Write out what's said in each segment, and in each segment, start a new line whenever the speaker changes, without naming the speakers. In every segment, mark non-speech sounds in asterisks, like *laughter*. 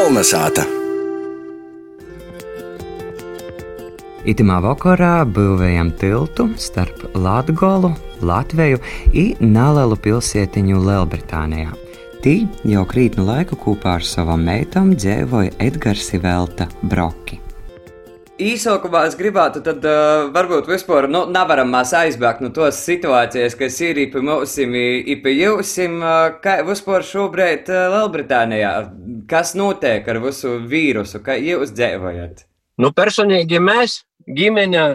Kolnesāta!
Itamā vakarā būvējam tiltu starp Latviju, Latviju un Nālelu pilsētiņu Lielbritānijā. Tī jau krītnu laiku kopā ar savām meitām dzīvoja Edgars Velta Broki.
Īsākumā es gribētu, tad uh, varbūt vispār nu, nevaram mēs aizbēgt no tos situācijas, kas ir īpi mūsim, īpi jūsim, uh, kā vispār šobrīd uh, Lielbritānijā. Kas notiek ar visu vīrusu, kā jūs dzīvojat?
Nu, personīgi mēs, ģimene,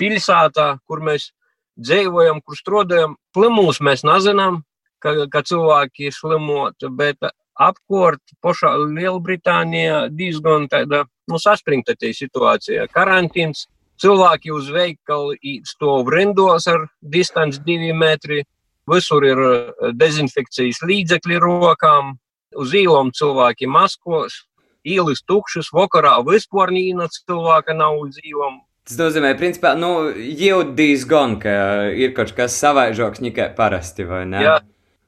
pilsētā, kur mēs dzīvojam, kur strādājam, plimus mēs nezinām, ka, ka cilvēki ir slimoti, bet apkort pašā Lielbritānijā diezgan tāda nu, saspringta tie situācija. Karantīns, cilvēki uz veikalu stāv rindos ar distanci divi metri, visur ir eh, dezinfekcijas līdzekļi rokām, uz īlām cilvēki maskos, ielas tukšas, vakarā vispār nīna cilvēka nav uz īlām.
Tas nozīmē, principā, nu, jau diezgan, ka ir kaut kas savaižoks nekā parasti, vai ne?
Jā,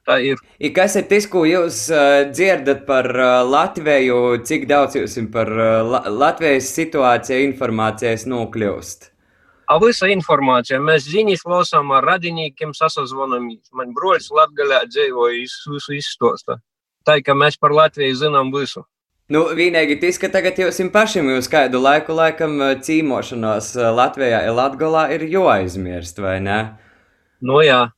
tā ir.
I kas ir tas, ko jūs uh, dzirdat par uh, Latviju, cik daudz jums par uh, La Latvijas situāciju informācijas nokļūst?
A visa informācija, mēs ziņas lasām ar radiniekiem, sasazvanamies. Man broļs Latgaļā dzīvoja, visu izstosta. Tā, ka mēs par Latviju zinām visu.
Nu, vienīgi tas, ka tagad jums pašam jūs kādu laiku laikam cīmošanos Latvijā ir Latgalā ir jāaizmirst, vai ne?
Nu jā,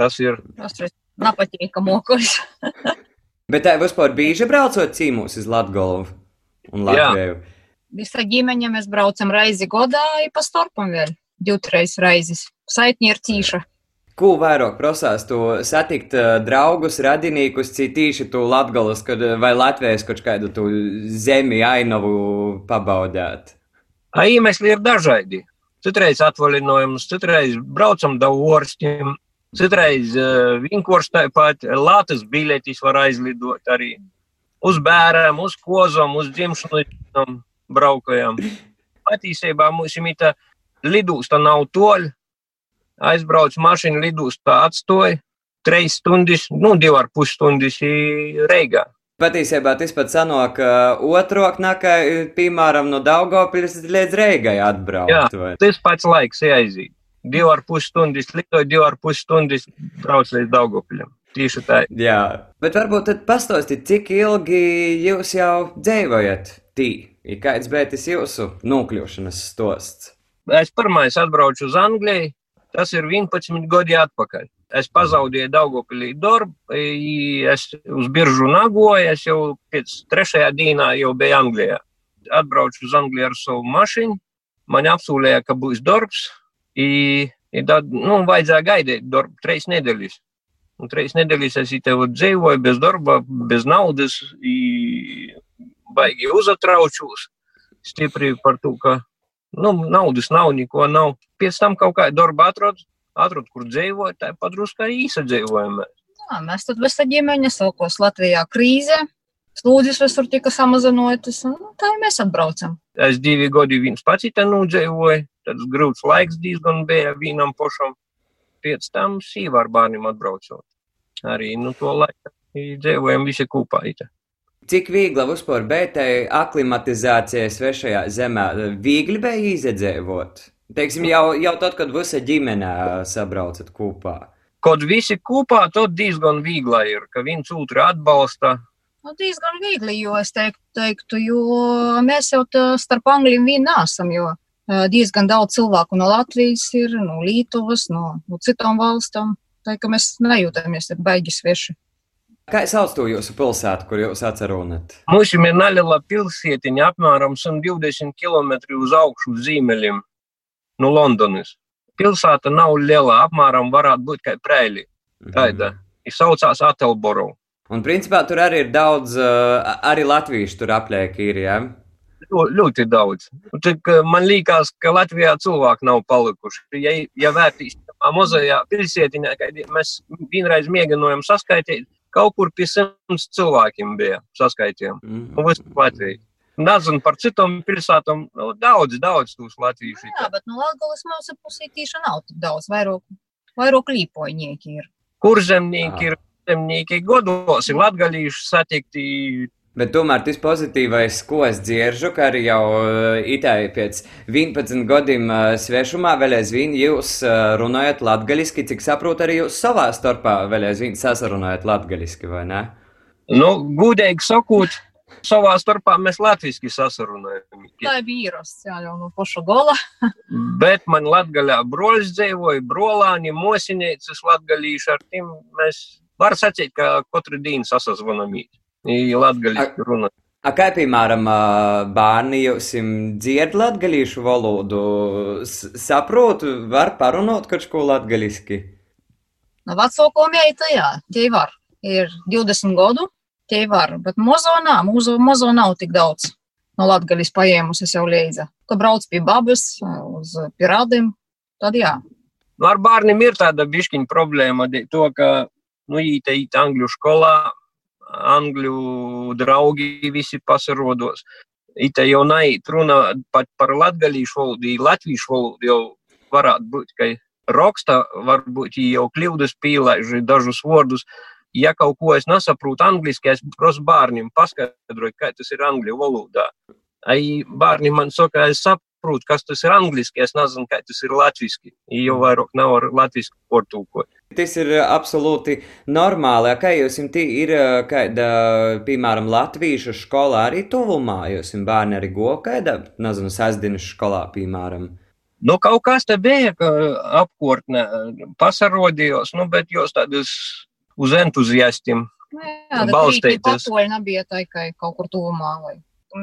tas ir.
Tas ir nepatīkamākos. *laughs*
Bet tā vispār bieži braucot cīmūs uz Latgolu un Latviju? Jā.
Visa ģimene mēs braucam reizi godā, pa starpam vēl divreiz reizes. Saitni ir cīša.
Ko vairāk prasās, tu satikt draugus, radinīkus, citīši tu Latgalas vai Latvijas kaut kādu tu zemi ainavu pabaudēt?
A iemesli ir dažādi. Citreiz atvaļinājums, citreiz braucam da orstiem, Citreiz uh, vienkārši tāpat Latvijas biļetes var aizlidot arī uz bērniem, uz kozām, uz dzimšanas braukajām. Patiesībā mums ir lidūsta nav toļ, aizbrauc mašīnu lidūstā atstoja, trīs stundas, nu, divi ar pus stundas Reigā.
Patiesībā tas pat sanāk, ka otrāk nakā, piemēram, no Daugavpils līdz Reigai atbraukt.
Jā, vai? tas pats laiks aiziet divi ar pus stundas lidoju, divi ar pus stundas braucu līdz Daugopļam. Tieši tā.
Jā, bet varbūt tad pastāstiet, cik ilgi jūs jau dzīvojat tī? Ir kāds beidzis jūsu nokļūšanas stosts?
Es pirmais atbraucu uz Angliju, tas ir 11 gadi atpakaļ. Es pazaudēju Daugopilī darbu, es uz biržu nagoju, es jau pēc trešajā dienā jau biju Anglijā. Atbraucu uz Angliju ar savu mašīnu, man apsūlēja, ka būs darbs, I, i tad, nu, vajadzēja gaidīt darbu trīs nedēļas. Un trīs nedēļas es te dzīvoju bez darba, bez naudas, i, baigi uzatraučos stipri par to, ka nu, naudas nav, neko nav. Pēc tam kaut kādu darbu atradu, atradu, kur dzīvoju, tā padrusku arī īsa dzīvojam.
Jā, mēs tad visa ģimene saukos Latvijā krīzē. Slūdzes visur tika samazinātas, un tā mēs atbraucam.
Es divi gadi viens pats te nudzīvoju, tāds grūts laiks diezgan bija vienam pašam. Pēc tam sīvā ar bērniem atbraucot. Arī nu, to laiku dzīvojam visi kopā.
Cik viegli vispār bija aklimatizācija svešajā zemē? Viegli bija izdzīvot. Teiksim, jau, jau tad, kad visa ģimene sabraucat kopā.
Kad visi kopā, tad diezgan viegli ir, ka viens otru atbalsta.
Nu, diezgan viegli, jo es teiktu, teiktu jo mēs jau starp angļiem vien nesam, jo diezgan daudz cilvēku no Latvijas ir, no Lietuvas, no, no citām valstīm. Tā kā mēs nejūtamies baigi sveši.
Kā sauc to jūsu pilsētu, kur jūs atcerunat?
Mums ir neliela pilsētiņa, apmēram 120 km uz augšu zīmeļiem no Londonas. Pilsēta nav liela, apmēram varētu būt kā Preili. Tāda. Mm. Ir saucās Atelboro.
Un principā tur arī ir daudz, arī latviešu tur apliek ir, jā? Ja?
Ļoti daudz. Tik, man liekas, ka Latvijā cilvēki nav palikuši. Ja, ja vērtīs mazajā pilsētiņā, kad mēs vienreiz mēģinājām saskaitīt, kaut kur pie simts cilvēkiem bija saskaitījumi. Mm -hmm. Visu Latviju. Nezinu par citām pilsētām, nu, daudz, daudz tūs latviešu.
Jā, bet no Latvijas mūsu pusē tieši nav tik daudz, vairāk, vairāk līpoņieki ir.
Kur zemnieki ir? Zemnieki godos ir latgalīši satikti
Bet tomēr tas pozitīvais, ko es dzirdu, ka arī jau uh, itāļi pēc 11 gadiem uh, svešumā vēl aizvien jūs uh, runājat latgaliski, cik saprotu, arī jūs savā starpā vēl aizvien sasarunājat latgaliski, vai ne?
Nu, gudīgi sakot, savā starpā mēs latviski sasarunājam.
Tā ir vīras, jā, jau no paša gola. *laughs*
Bet man latgaļā broļs dzīvoja, brolāni, mosinēcas latgalīši, ar tiem mēs var sacīt, ka katru dienu sasazvanamīt. Ir latgaļiski runāt.
A kā piemēram bērni jums dzird latgalīšu valodu, saprotu, var parunāt kaut ko latgaliski?
No vecāko meita, jā, tie var. Ir 20 gadu, tie var, bet mozo nav, mozo, mozo nav tik daudz. No Latgalis paēmusi jau līdzi. Kad brauc pie babas, uz pirādiem, tad jā.
Nu, ar bērniem ir tāda bišķiņa problēma, to, ka, nu, īte īt angļu skolā, angļu draugi visi pasarodos. Ite jau naiet runa pat par latgalīšu valodu, i latviešu valodu jau varētu būt, ka raksta, varbūt i jau kļūdas pīlaiži dažus vārdus. Ja kaut ko es nesaprotu angliski, es prasu bērniem paskaidroju, kā tas ir angļu valodā. Ai bērni man saka, es saprotu, kas tas ir angliski, es nezinu, kā tas ir latviski. I Jau vairāk nav ar latvisku portūkot.
Tas ir ā, absolūti normāli. A Kā jūs ir, ā, kāda, piemēram, latviešu skolā arī tuvumā? Jūs jums bērni arī go kāda, nezinu, sasdienas skolā, piemēram?
Nu, kaut kas te bija, ka apkārtne pasarodījos, nu, bet jūs tādas uz entuziastiem.
Nu, rītī patoļi nebija tikai kaut kur tuvumā. Vai.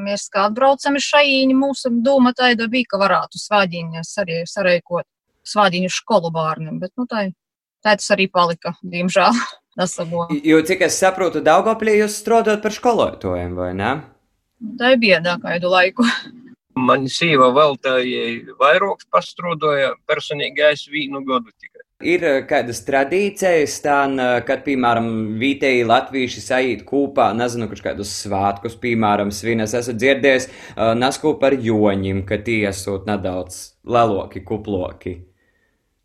Mēs kā atbraucam šaīņu, mūsu doma taida bija, ka varētu svādiņas arī sareikot svādiņu skolu bērniem, bet nu tā, tā tas arī palika, diemžēl. *laughs*
Jo, cik es saprotu, Daugoplī jūs strādājat par skolotājiem, vai ne?
Tā ir biedā kādu laiku. *laughs*
Man sīva vēl tā vairāks pastrūdoja, personīgi es vienu gadu tikai.
Ir ā, kādas tradīcijas, tā, kad, piemēram, vietēji latvieši sajūt kopā, nezinu, kurš kādus svētkus, piemēram, svinas, esat dzirdējis, ā, nasku par joņiem, ka tie esot nedaudz leloki, kuploki.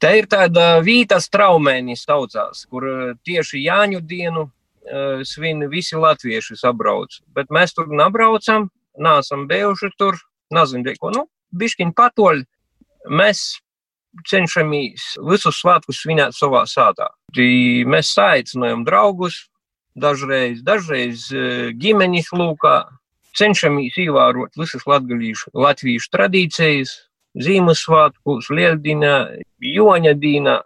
Te ir tāda vīta straumēnis saucās, kur eh, tieši Jāņu dienu eh, svin visi latvieši sabrauc. Bet mēs tur nebraucam, neesam bijuši tur, nezinu, ko, nu, bišķiņ patoļ. Mēs cenšamies visus svētkus svinēt savā sātā. Mēs saicinājam draugus, dažreiz, dažreiz eh, ģimeņas lūkā, cenšamies ievērot visas latviešu tradīcijas, Ziemassvētkos, Lieldienā, Joņa dīnā,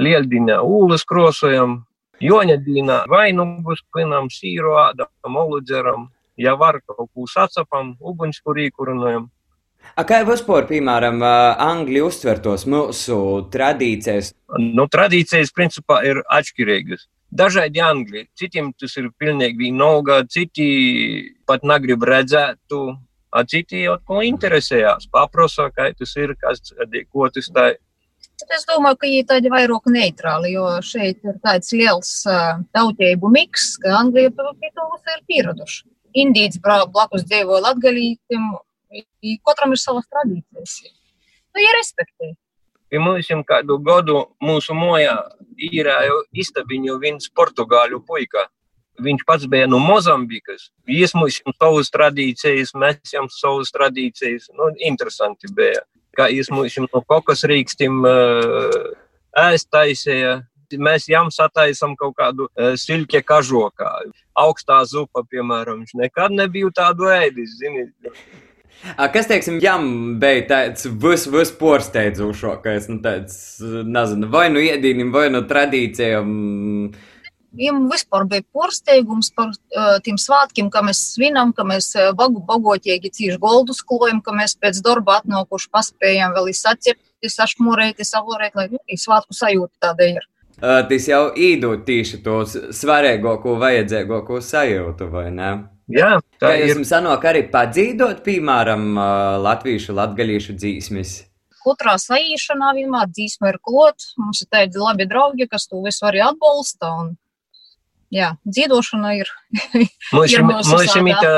Lieldienā ūlas krosojam, Joņa dīnā vainugus klinam, sīru ādam, oludzeram, ja var kaut ko sacapam, ugunskurī kurunojam.
A kā vispār, piemēram, Angļi uztver tos mūsu tradīcijas?
Nu, tradīcijas principā ir atšķirīgas. Dažādi angļi, citiem tas ir pilnīgi vienalga, citi pat negrib redzēt a citi jau ko interesējās, paprasa, kā tas ir, kas, ko tas tā ir.
Bet es domāju, ka viņi tādi vairāk neitrāli, jo šeit ir tāds liels uh, tautību miks, ka Anglija pie to ir pieraduši. Indīts blakus dzīvo latgalītiem, i katram ir savas tradīcijas. Nu, ir respektē.
Pie mums jau kādu gadu mūsu mojā īrēja istabiņu viens portugāļu puika. Viņš pats bija no Mozambikas. Jau savas tradīcijas, mēs jau savas tradīcijas. Nu, interesanti bija. Kā mums no kokas rīkstiem uh, ēst taisīja. Mēs jau sataisām kaut kādu uh, silke kažokā. Augstā zupa, piemēram, viņš nekad nebija tādu ēdis. Zini.
A, kas, teiksim, jām bija tāds vis, vis nu tāds, nezinu, vai nu iedīnim, vai nu tradīcijām.
Viņam vispār bija porsteigums par uh, tiem svētkiem, ka mēs svinam, ka mēs bagu bagotīgi cīši goldus klojam, ka mēs pēc darba atnākuši paspējam vēl izsacepti, sašmurēti, savorēt, lai nu, arī svētku sajūta tāda ir.
Uh, tas jau īdot tīši to svarīgāko, vajadzīgāko sajūtu, vai ne?
Jā,
Tā
tā
jūs
ir.
jums sanāk arī padzīdot, piemēram, latviešu, latgalīšu dzīsmis.
Katrā saīšanā vienmēr dzīsma ir klot, mums ir tādi labi draugi, kas to visu arī atbalsta. Un, jā, dzīvošana ir. *laughs*
Mums
ir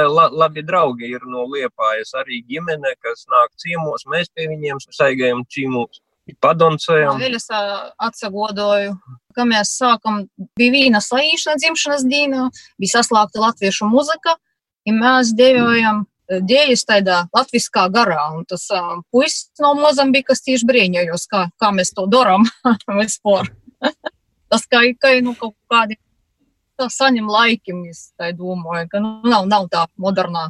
la, labi draugi, ir no Liepājas arī ģimene, kas nāk ciemos, mēs pie viņiem saigējam ciemos, padoncējam.
Vēl es atsagodoju, ka mēs sākam, bija vīna saīšana dzimšanas dīna, bija saslēgta latviešu muzika, ja mēs devojam dēļas tādā latviskā garā. Un tas uh, puisis no Mozambikas tieši brīņojos, kā, kā mēs to darām *laughs* vispār. tas kā, kā nu, kaut kādi saņem laikim, es tā domāju, ka nu, nav, nav tā modernā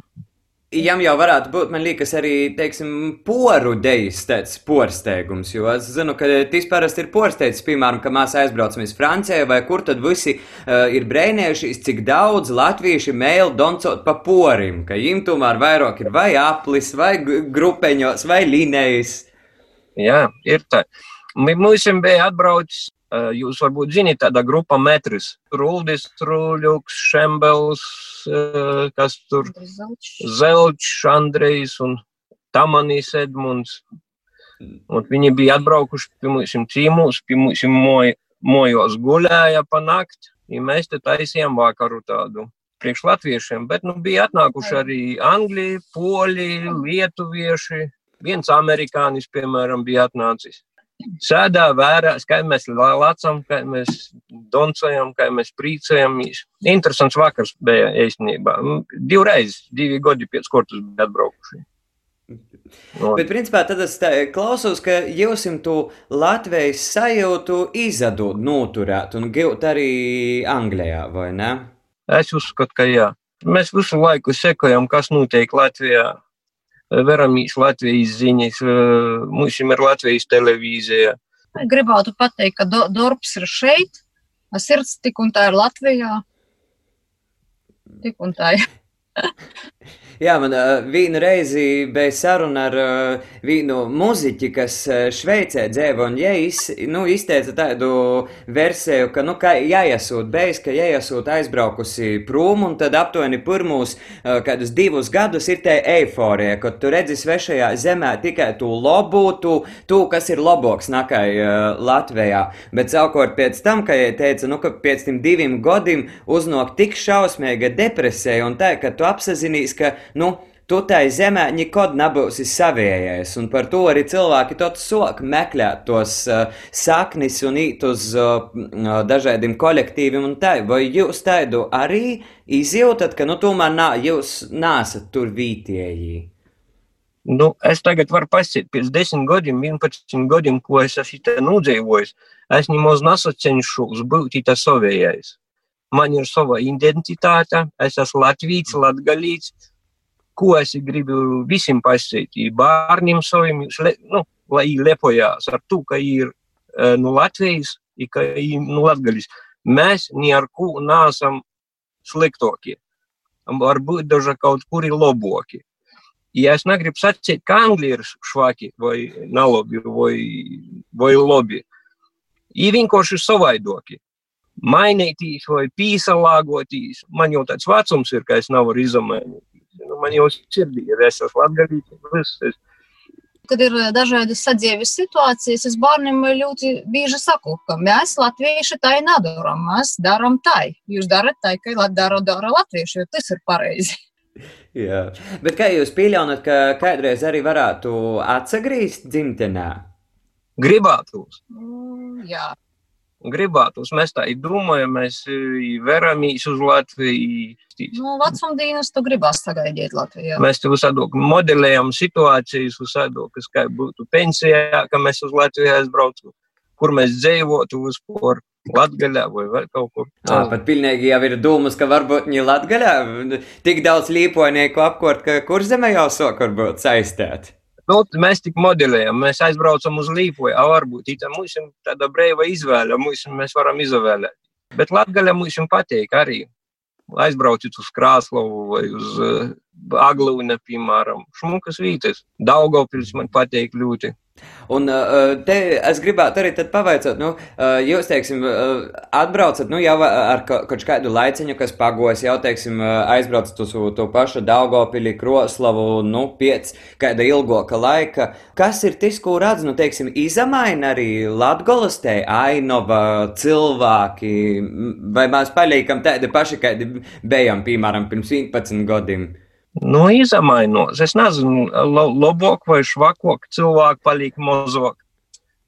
Jām jau varētu būt, man liekas, arī, teiksim, poru dejas tāds porsteigums, jo es zinu, ka tas parasti ir porsteigs, piemēram, ka mēs aizbraucam uz Franciju, vai kur tad visi uh, ir brēnējušies, cik daudz latvieši mēl doncot pa porim, ka viņiem tomēr vairāk ir vai aplis, vai grupeņos, vai linējas.
Jā, ir tā. Mums bija atbraucis jūs varbūt zināt, tāda grupa metris. Ruldis, Truļuks, Šembels, kas tur Zelčs, Andrejs un Tamanīs Edmunds. Un viņi bija atbraukuši pie mums cīmūs, pie mums moj, mojos guļēja pa nakti, ja mēs te taisījām vakaru tādu priekš latviešiem, bet nu bija atnākuši arī Angļi, Poļi, Lietuvieši, viens amerikānis, piemēram, bija atnācis sēdā vērā, kā mēs lācam, kā mēs doncojam, kā mēs prīcojamies. Interesants vakars bija īstenībā. Divreiz, divi gadi pēc kortus bija atbraukuši.
No. Bet, principā, tad es klausos, ka jūs to Latvijas sajūtu izadot, noturēt un gūt arī Anglijā, vai ne?
Es uzskatu, ka jā. Mēs visu laiku sekojam, kas notiek Latvijā veramīs Latvijas ziņas, mums ir Latvijas televīzija.
Gribētu pateikt, ka do, darbs ir šeit, sirds tik un tā ir Latvijā. Tik un tā ir.
Jā, man uh, vienu reizi bija saruna ar uh, vienu muziķi, kas uh, Šveicē dzīvo, un ja iz, nu, izteica tādu versiju, ka, nu, kā jāiesūt beigas, ka jāiesūt aizbraukusi prom, un tad aptuveni pirmos uh, kādus divus gadus ir tā eiforija, ka tu redzi svešajā zemē tikai tu labu, tu, tu kas ir labāks nakai uh, Latvijā. Bet savukārt pēc tam, ka ja teica, nu, ka pēc tiem diviem gadiem uznāk tik šausmīga depresija, un tā, ka tu apsazinīs, ka nu, tu tai zemē nekad nebūsi savējais, un par to arī cilvēki tad sok meklēt tos uh, saknis un īt uz uh, dažādiem kolektīviem un tā. Vai jūs tādu arī izjūtat, ka, nu, tomēr nā, jūs nesat tur vītieji?
Nu, es tagad varu pasīt, pēc 10 gadiem, 11 gadiem, ko es esmu nodzīvojis, es nemaz nesacenšos būt tā savējais. Man ir sava identitāte, es esmu Latvijas, Latgalīts, ko es gribu visiem pasīt, bērniem saviem, nu, lai viņi lepojās ar to, ka ir no Latvijas, ka ir no Latgaļas. Mēs ni ar ko neesam sliktākie. Varbūt daži kaut kur ir labāki. Ja es negribu sacīt, ka Anglija ir švaki vai nalabi vai, vai labi, viņi vienkārši ir savaidoki. Mainītīs vai pīsalāgotīs. Man jau tāds vecums ir, ka es nevaru izmainīt nu, man jau sirdī ir, es esmu latgadīgs.
Kad ir eh, dažādas sadzīves situācijas, es bērniem ļoti bieži saku, ka mēs, latvieši, tā nedaram. Mēs darām tā. Jūs darat tā, ka dara, dara latvieši, jo tas ir pareizi. *laughs*
Jā. Bet kā jūs pieļaunat, ka kādreiz arī varētu atsagrīzt dzimtenē?
Gribētos.
Mm, jā
gribētos. Mēs tā domājam, mēs veramies uz Latviju.
Nu, vecumdienas tu gribās sagaidīt Latvijā.
Mēs te visādi modelējam situācijas, kas kā būtu pensijā, ka mēs uz Latviju aizbraucu, kur mēs dzīvotu vispār. Latgaļā vai vēl kaut kur.
Jā, pat pilnīgi jau ir dūmus, ka varbūt viņi Latgaļā tik daudz līponieku apkort, ka kur zeme jau sok varbūt saistēt.
Nu, mēs tik modelējam, mēs aizbraucam uz Līpoju, varbūt tā mums ir tāda brīva izvēle, mums, mēs varam izvēlēt. Bet Latvijā mums patīk arī. Aizbrauciet uz Krāslavu vai uz Aglūnu, piemēram, Šmukas vītes. Daugopils man patīk ļoti.
Un uh, te es gribētu arī pavaicāt, nu, uh, jūs, teiksim, uh, atbraucat, nu, jau ar kaut kādu laiciņu, kas pagos, jau, teiksim, aizbraucat uz to pašu Daugopili, Kroslavu, nu, pēc kāda ilgoka laika. Kas ir tas, ko redz, nu, teiksim, izamaina arī Latgolas te ainova cilvēki, vai mēs paliekam tādi paši, kādi bijām, piemēram, pirms 11 gadiem?
Nu, izmainos. Es nezinu, labāk vai švakāk cilvēki paliek mazāk.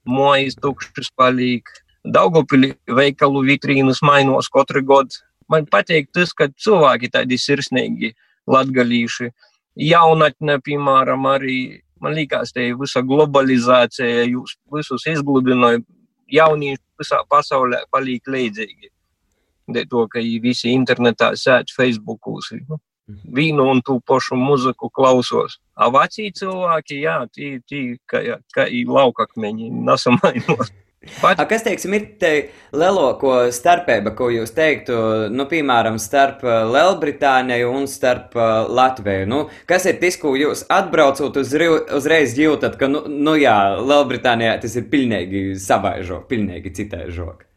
Mojas tukšas paliek. Daugopilī veikalu vitrīnas mainos katru gadu. Man patīk tas, ka cilvēki tādi sirsnīgi. latgalīši. Jaunatne, piemēram, arī, man liekas, te visa globalizācija jūs visus izgludināja, jaunieši visā pasaulē paliek leidzīgi. De to, ka visi internetā sēž Facebookūs, nu, vīnu un tu pašu muziku klausos. A vecī cilvēki, jā, tī, tī, kā, kā laukakmeņi, nesamainos. *laughs*
Pat... A, kas, teiksim, ir te lielāko starpība, ko jūs teiktu, nu, piemēram, starp uh, Lielbritāniju un starp uh, Latviju? Nu, kas ir tas, ko jūs atbraucot uz, uzreiz jūtat, ka, nu, nu jā, Lielbritānijā tas ir pilnīgi savaižok, pilnīgi citaižok?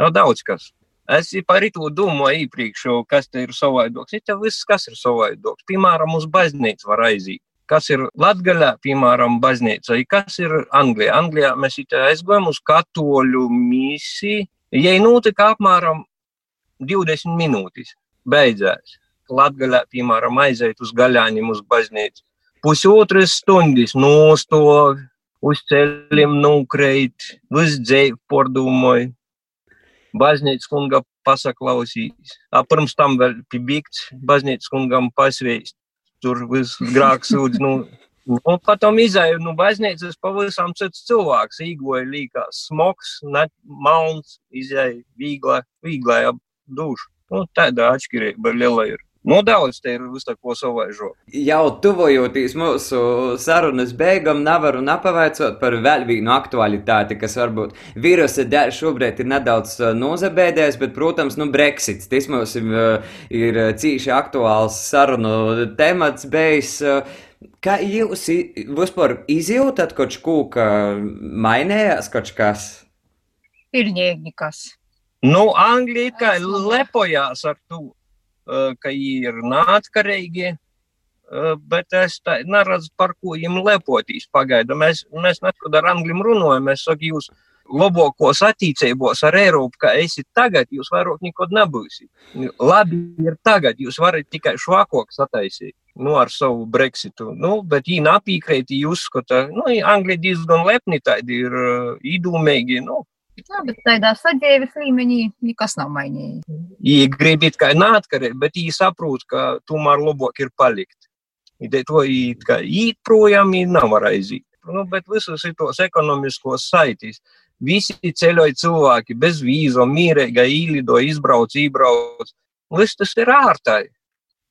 Nav daudz kas. Es par to domāju iepriekš, kas te ir savaidoks. Ir viss, kas ir savaidoks. Piemēram, uz baznīcu var aiziet kas ir Latvijā, piemēram, baznīca, kas ir Anglijā. Anglijā mēs aizgājām uz katoļu misiju. Jai notika apmēram 20 minūtes. Beidzās. Latvijā, piemēram, aiziet uz gaļāņiem uz baznīcu. Pusotras stundas nostāv, uz ceļiem nukreit, viss dzēju pordomāju. Baznīcas kunga pasaklausīs. Pirms tam vēl pibīgts baznīcas kungam pasvēst tur viss grāks sūdz. Nu, Un nu, patam izēju no nu, baznīcas pavisam cits cilvēks. Īgoja līkās smoks, net, malns, izēja vīglā, vīglā ap dušu. Nu, tāda atšķirība liela ir. Nu, daudz te ir uztako savaižo.
Jau tuvojoties mūsu sarunas beigām, nevaru nepavaicot par vēl vienu aktualitāti, kas varbūt vīrusa dēļ šobrīd ir nedaudz uh, nozabēdējis, bet, protams, nu, Brexits. Tas mums uh, ir cīši aktuāls sarunu temats bijis. Uh, kā jūs vispār izjūtat kaut ko, ka mainījās kaut kas?
Pilnīgi kas.
Nu, Anglija kā lepojās ar to ka viņi ir neatkarīgi. Bet es neredzu, par ko viņiem lepotīs pagaidām. Mēs, mēs nekad ar angļiem runājam. Es saku, jūs labākos attīstībos ar Eiropu, kā esat tagad, jūs vairāk nekad nebūsiet. Labi ir tagad, jūs varat tikai švākoks attaisīt. Nu, ar savu Brexitu. Nu, bet viņi napīkrēti, jūs uzskata, nu, Angļi diezgan lepni tādi ir īdūmīgi. Nu,
Jā, bet tādā sadzīves līmenī nekas nav mainījies.
Viņi grib it kā neatkarīgi, bet viņi saprot, ka tomēr labāk ir palikt. Ideja to ka īt projām viņi nav var aiziet. Nu, bet visus tos ekonomiskos saitis. Visi ceļoja cilvēki bez vīzo, mīrēga, īlido, izbrauc, ībrauc. Viss tas ir ārtai.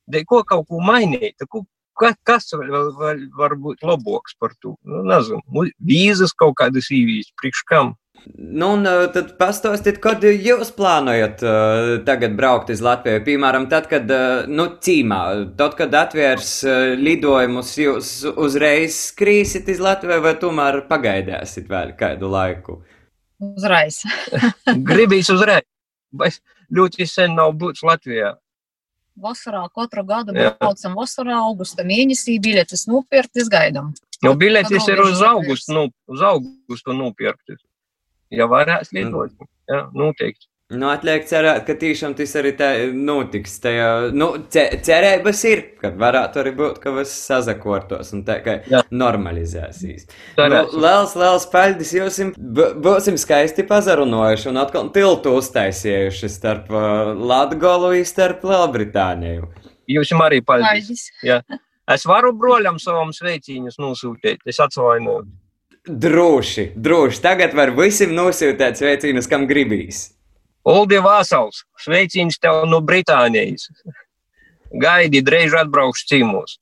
De ko kaut ko mainīt? Ko, kas vēl, vēl var būt labāks par to? Nu, nezinu. Vīzas kaut kādas īvīs, priekš kam?
Nu, un uh, tad pastāstiet, kad jūs plānojat uh, tagad braukt uz Latviju? Piemēram, tad, kad, uh, nu, cīmā, tad, kad atvērs uh, lidojumus, jūs uzreiz skrīsit uz Latviju vai tomēr pagaidēsit vēl kādu laiku?
Uzreiz. *laughs*
Gribīs uzreiz. Bet ļoti sen nav būtis Latvijā.
Vasarā katru gadu braucam vasarā, augusta mēnesī biļetes nopirktas gaidām.
Nu, biļetes ir uz augustu, nu, uz augustu nopirktas ja varēs lietot. Jā, noteikti.
Nu, atliek cerēt, ka tiešām tas arī tā notiks. Tajā, nu, cerības ir, ka varētu arī būt, ka viss sazakortos un tā kā Jā. normalizēsīs. Nu, liels, liels paldies jums! Būsim skaisti pazarunojuši un atkal tiltu uztaisījuši starp uh, Latgolu un starp Lielbritāniju.
Jums arī paldies! Jā. Es varu broļam savam sveiciņus nosūtīt, es atvainoju.
Droši, droši. Tagad var visiem nosūtīt sveicienus, kam gribīs.
Uldi Vāsals, sveiciens tev no Britānijas. Gaidi, drīz atbraukšu cīmos.